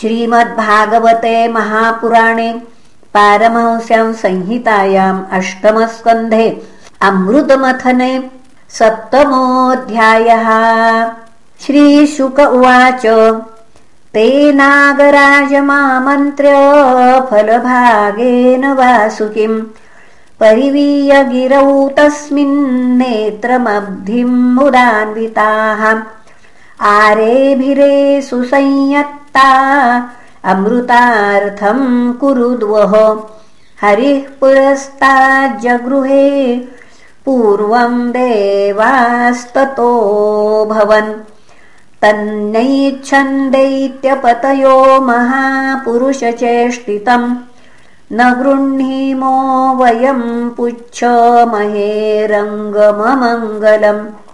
श्रीमद्भागवते महापुराणे पारमहंस्यां संहितायाम् अष्टमस्कन्धे अमृतमथने सप्तमोऽध्यायः। श्रीशुक उवाच ते नागराजमामन्त्र्य फलभागेन वासुकिम् परिवीय गिरौ तस्मिन्नेत्रमब्धिम् मुदान्विताः। आरेभिरे अमृतार्थं कुरुद्वः हरिः पुरस्ताज्जगृहे पूर्वं देवास्ततो भवन्। तन्नैच्छन्दैत्यपतयो महापुरुषचेष्टितम् न गृह्णीमो वयं पुच्छमहेरङ्गममङ्गलम्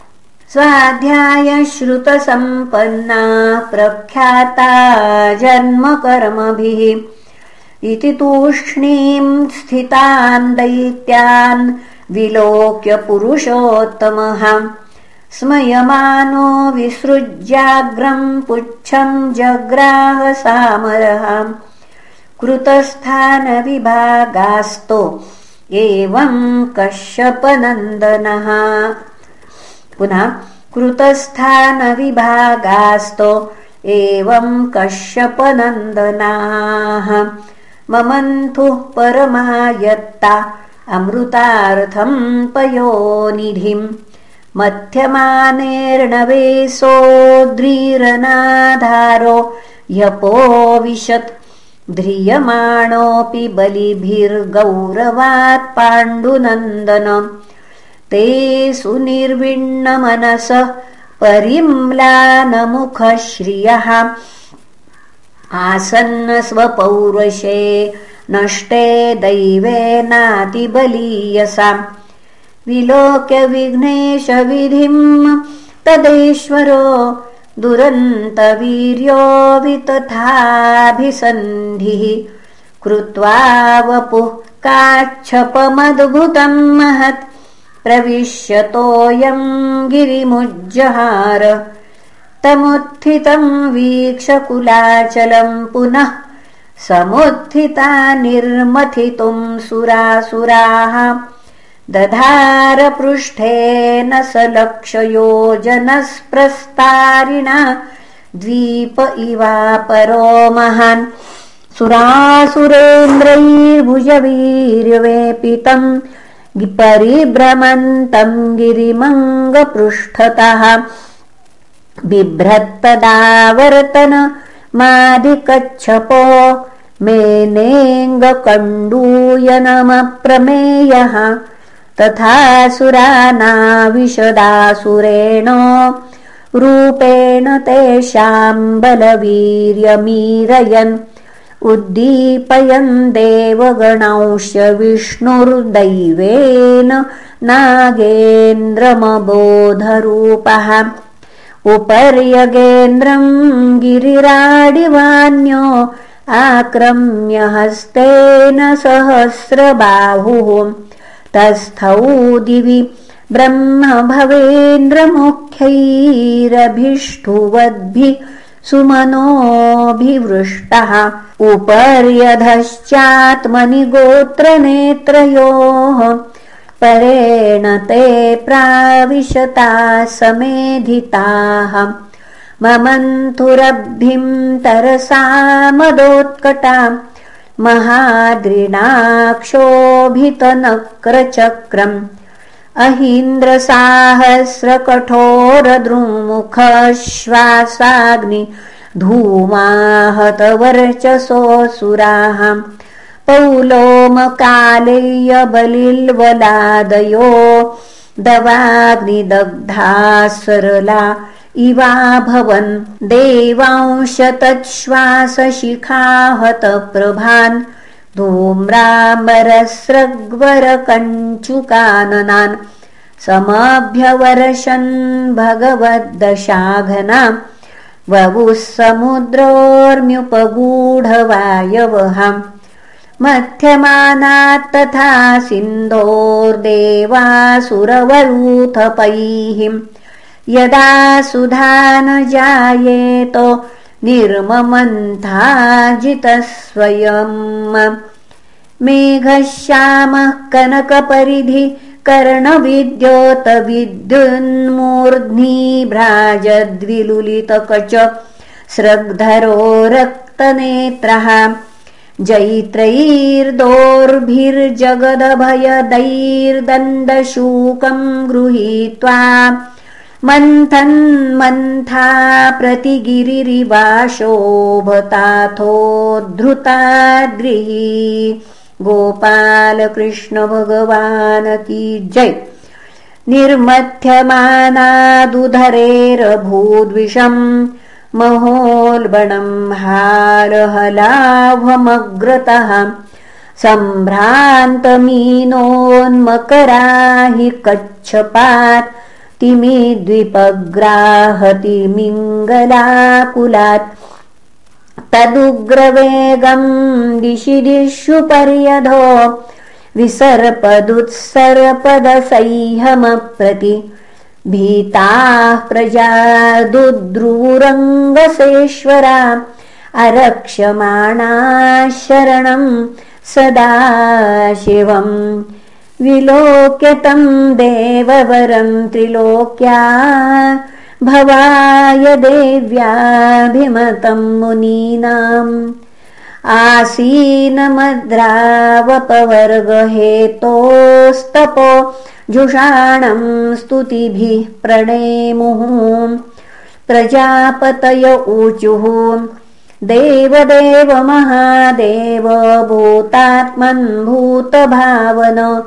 स्वाध्यायश्रुतसम्पन्ना प्रख्याता जन्मकर्मभिः। इति तूष्णीं स्थितान् दैत्यान् विलोक्य पुरुषोत्तमः। स्मयमानो विसृज्याग्रम् पुच्छम् जग्राहसामरः। कृतस्थानविभागास्तो एवम् कश्यपनन्दनः पुनः कृतस्थानविभागास्तो एवम् कश्यपनन्दनाः। ममन्थुः परमायत्ता अमृतार्थम् पयोनिधिम्। मध्यमानेर्णवेशोद्रीरनाधारो ह्यपोविशत् ध्रियमाणोऽपि बलिभिर्गौरवात् पाण्डुनन्दनम् ते सुनिर्विण्णमनस परिम्लानमुखश्रियः। आसन्न स्वपौरुषे नष्टे दैवेनातिबलीयसाम् विलोक्यविघ्नेशविधिम् तदेश्वरो दुरन्तवीर्यो वितथाभिसन्धिः। कृत्वा वपुः काच्छपमद्भुतम् महत् प्रविश्यतोऽयम् गिरिमुज्जहार। तमुत्थितम् वीक्षकुलाचलम् पुनः समुत्थिता निर्मथितुम् सुरासुराः। दधारपृष्ठेन स लक्षयोजनस्प्रस्तारिणा द्वीप इवापरो महान्। सुरासुरेन्द्रैर्भुजवीर्यवेपितम् परिभ्रमन्तम् गिरिमङ्गपृष्ठतः। बिभ्रत्तदावर्तन मादिकच्छपो मेनेऽङ्गकण्डूयनमप्रमेयः तथा सुरानाविशदासुरेण रूपेण तेषाम् बलवीर्यमीरयन् उद्दीपयन् देवगणौश्च विष्णुर्दैवेन नागेन्द्रमबोधरूपः। उपर्यगेन्द्रम् गिरिराडिवान्यो आक्रम्य हस्तेन सहस्रबाहुः। तस्थौ दिवि ब्रह्म भवेन्द्रमुख्यैरभिष्ठुवद्भिः सुमनोऽभिवृष्टः। उपर्यधश्चात्मनि गोत्रनेत्रयोः परेण ते प्राविशता समेधिताः। ममन्थुरब्धिं तरसा मदोत्कटाम् महाद्रिणाक्षोभितनक्रचक्रम् अहीन्द्रसाहस्रकठोरद्रुमुखश्वासाग्नि धूमाहतवर्चसोऽसुराः। पौलोमकालेयबलिल्वलादयो दवाग्निदग्धा सरला इवाभवन्। देवांशतच्छ्वासशिखाहतप्रभान् धूम्राम्बरस्रग्वरकञ्चुकाननान् समभ्यवर्षन् भगवद्दशाघनाम् ववुः मध्यमानात् तथा सिन्धोर्देवासुरवरूथपैः यदा सुधा न जायेत निर्ममन्थाजितस्वयम्। मेघश्यामः कनकपरिधि कर्णविद्योतविद्युन्मूर्ध्नि भ्राजद्विलुलितकच स्रग्धरो रक्तनेत्रः। जैत्रैर्दोर्भिर्जगदभयदैर्दण्डशूकम् गृहीत्वा मन्थन्मन्था प्रतिगिरिरिवाशोभताथोद्धृताद्रिः भगवान की जय। निर्मथ्यमानादुधरेरभूद्विषम् महोल्बणम् हारहलाभमग्रतः सम्भ्रान्तमीनोन्मकरा हि कच्छपात् तिमिद्विपग्राहतिमिङ्गलाकुलात् तदुग्रवेगम् दिशि दिशु पर्यधो विसर्पदुत्सर्पदसह्यमप्रति भीताः प्रजा दुद्रुरङ्गसेश्वरा अरक्षमाणा शरणम् सदा शिवम् विलोक्यतम् देववरम् त्रिलोक्या भवाय देव्याभिमतम् मुनीनाम्। आसीनमद्रावपवर्गहेतोस्तपो जुषाणम् स्तुतिभिः प्रणेमुः। प्रजापतय ऊचुः। देवदेव महादेव भूतात्मन् भूतभावन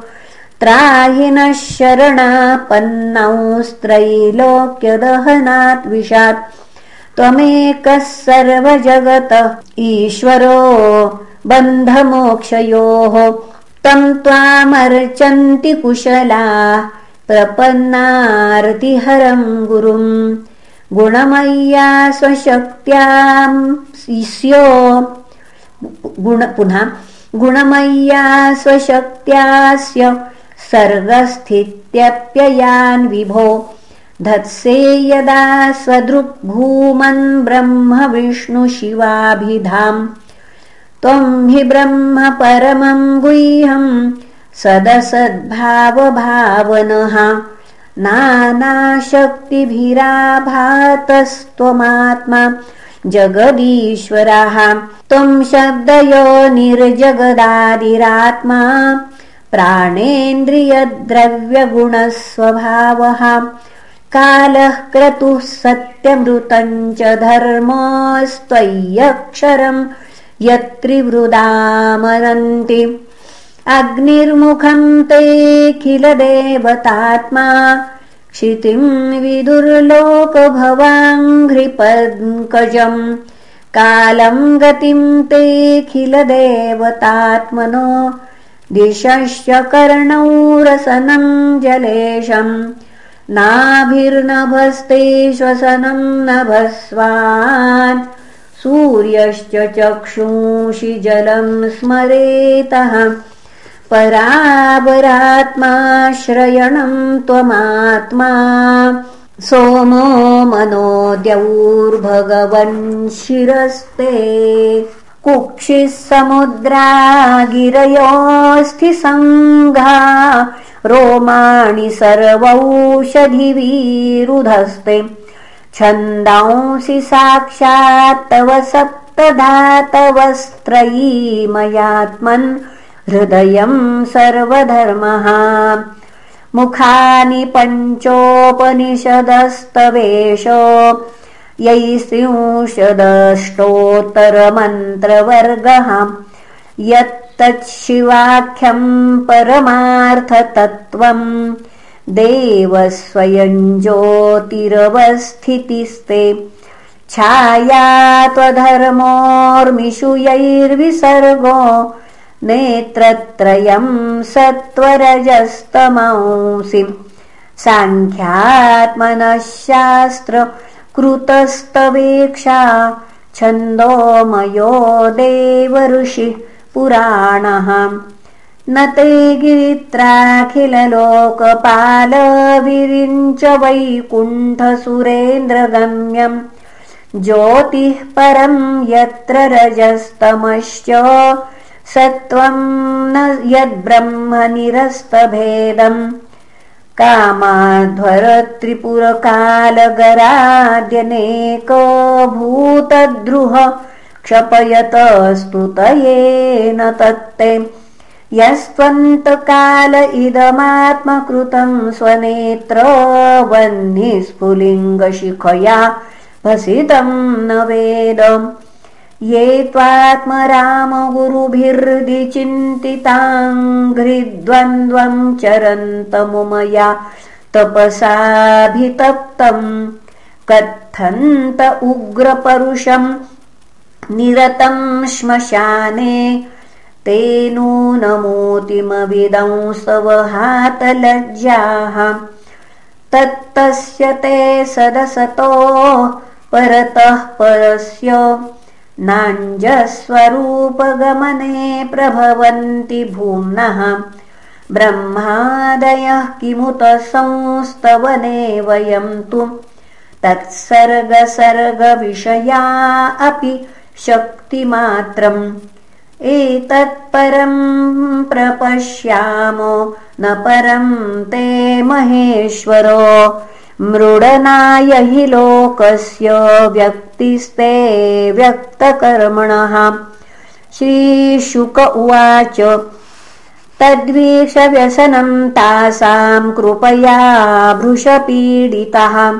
त्राहि नः शरणापन्नौस्त्रैलोक्यदहनात् विषात् त्वमेकः सर्वजगत ईश्वरो बन्धमोक्षयोः। तम् त्वामर्चन्ति कुशला प्रपन्नार्तिहरम् गुरुम् गुणमय्या स्वशक्त्याम् स्यो पुनः गुणमय्या स्वशक्त्यास्य सर्गस्थित्यप्ययान् विभो। धत्से यदा स्वदृग्भूमन् ब्रह्म विष्णुशिवाभिधाम् त्वम् हि ब्रह्म गुह्यम् सदसद्भावभावनः। नानाशक्तिभिराभातस्त्वमात्मा जगदीश्वरः। त्वम् शब्दयो निर्जगदादिरात्मा प्राणेन्द्रियद्रव्यगुणस्वभावः। कालः क्रतुः सत्यमृतम् च धर्मस्त्वय्यक्षरम् यत्रिवृदामनन्ति अग्निर्मुखम् तेऽखिलदेवतात्मा क्षितिम् विदुर्लोकभवाङ्घ्रिपङ्कजम्। कालम् गतिम् तेऽखिलदेवतात्मनो दिशश्च कर्णौ रसनम् जलेशम् नाभिर्नभस्ते श्वसनम् नभस्वान्। सूर्यश्च चक्षुंषि जलम् स्मरेतः परापरात्माश्रयणम् त्वमात्मा। सोमो मनो द्यौर्भगवन् शिरस्ते कुक्षिः समुद्रा गिरयोऽस्थि सङ्घा। रोमाणि सर्वौषधिवीरुधस्ते। छन्दांसि साक्षात् तव सप्तधातवस्त्रयीमयात्मन् हृदयम् सर्वधर्मः। मुखानि पञ्चोपनिषदस्तवेश यैस्त्रिंशदष्टोत्तरमन्त्रवर्गः। यत्तच्छिवाख्यम् परमार्थतत्त्वम् देवस्वयम् ज्योतिरवस्थितिस्ते छाया त्वधर्मोर्मिषु यैर्विसर्गो नेत्रत्रयम् सत्त्वरजस्तमांसि। साङ्ख्यात्मनः शास्त्र कृतस्तवेक्षा छन्दोमयो देव पुराणः। न ते गिरित्राखिललोकपालविरिञ्च वैकुण्ठसुरेन्द्रगम्यम्। ज्योतिः परम् यत्र रजस्तमश्च सत्त्वम् न यद्ब्रह्म निरस्तभेदम् कामाध्वरत्रिपुरकालगराद्यनेको भूतद्रुह क्षपयत स्तुतयेन तत्ते। यस्त्वन्तकाल इदमात्मकृतम् स्वनेत्र वह्निस्फुलिङ्गशिखया भसितम् न वेदम् ये त्वात्मरामगुरुभिर्दि चिन्तिताङ्घ्रिद्वन्द्वम् चरन्तमुमया तपसाभितप्तम् कथन्त उग्रपरुषम् निरतम् श्मशाने ते नूनमोतिमविदंसवहातलज्जाः तत्तस्य ते सदसतो परतः परस्य नाञ्जस्वरूपगमने प्रभवन्ति भूम्नः। ब्रह्मादयः किमुत संस्तवने वयं तु। तत्सर्गसर्गविषया अपि शक्तिमात्रम्। एतत्परम् प्रपश्यामो न परम् ते महेश्वरो मृडनाय हि लोकस्य व्यक्तिस्ते व्यक्तकर्मणः। श्रीशुक उवाच तद्वीषव्यसनम् तासाम् कृपया भृशपीडितः।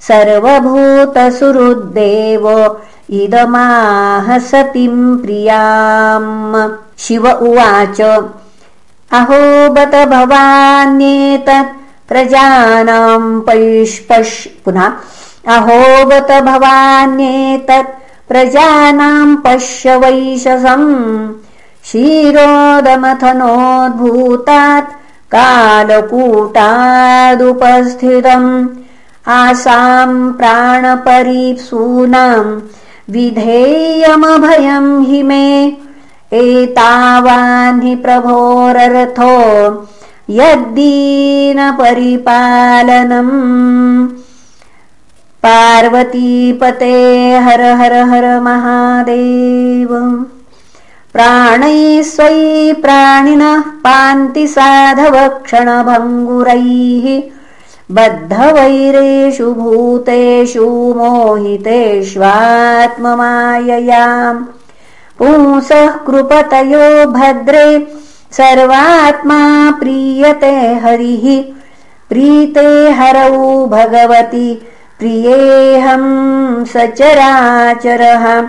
सर्वभूतसुहृद्देव इदमाह सतीम् प्रियाम्। शिव उवाच अहो बत भवान्येतत् प्रजानाम् पैष्पश् पुनः अहोगत भवान्येतत् प्रजानाम् पश्य वैशसम् क्षीरोदमथनोद्भूतात् कालकूटादुपस्थितम् आसाम् प्राणपरीप्सूनाम् विधेयमभयम् हि मे एतावान् प्रभोरर्थो यद्दीनपरिपालनम्। पार्वतीपते हर हर हर महादेव। प्राणैः स्वै प्राणिनः पान्ति साधवक्षणभङ्गुरैः। बद्धवैरेषु भूतेषु मोहितेष्वात्ममाययाम्। पुंसः कृपतयो भद्रे सर्वात्मा प्रीयते हरिः। प्रीते हरौ भगवति। प्रियेऽहम् सचराचरः।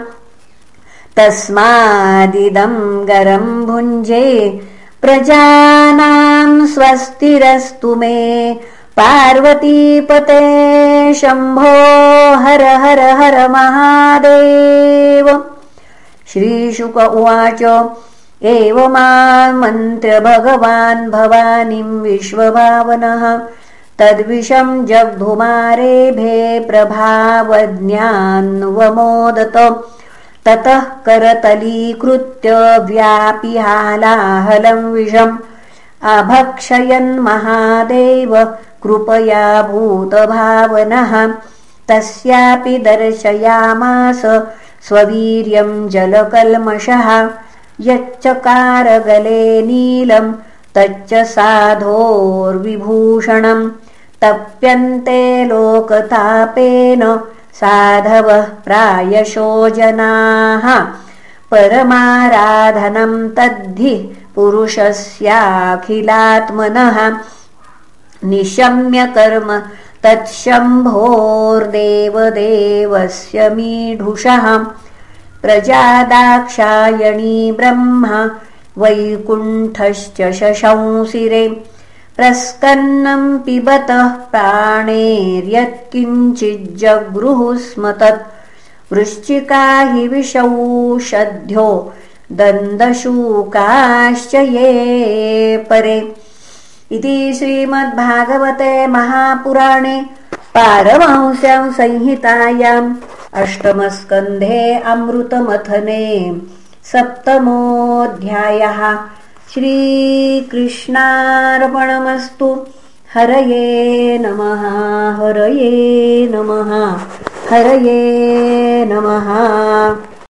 तस्मादिदम् गरम् भुञ्जे प्रजानाम् स्वस्तिरस्तु मे। पार्वतीपते शम्भो हर हर हर महादेव। श्रीशुक उवाच एवमामन्त्र्य भगवान् भवानीम् विश्वभावनः तद्विषम् जग्धुमारेभे प्रभावज्ञान्वमोदत। ततः करतलीकृत्य व्यापिहालाहलम् विषम्। अभक्षयन् महादेव कृपया भूतभावनः। तस्यापि दर्शयामास स्ववीर्यम् जलकल्मषः यच्चकारगले नीलम् तच्च साधोर्विभूषणम्। तप्यन्ते लोकतापेन साधवः प्रायशो जनाः। परमाराधनम् तद्धि पुरुषस्याखिलात्मनः। निशम्य कर्म तत्शम्भोर्देवदेवस्य मीढुषः प्रजादाक्षायणी ब्रह्मा वैकुण्ठश्च शशंसिरे। प्रस्कन्नम् पिबतः प्राणेर्यत्किञ्चिज्जगृः स्म तत् वृश्चिका हि विषौषध्यो दन्दशूकाश्च ये परे। इति श्रीमद्भागवते महापुराणे पारमांस्याम् संहितायाम् अष्टमस्कन्धे अमृतमथने सप्तमोऽध्यायः। श्रीकृष्णार्पणमस्तु। हरये नमः हरये नमः हरये नमः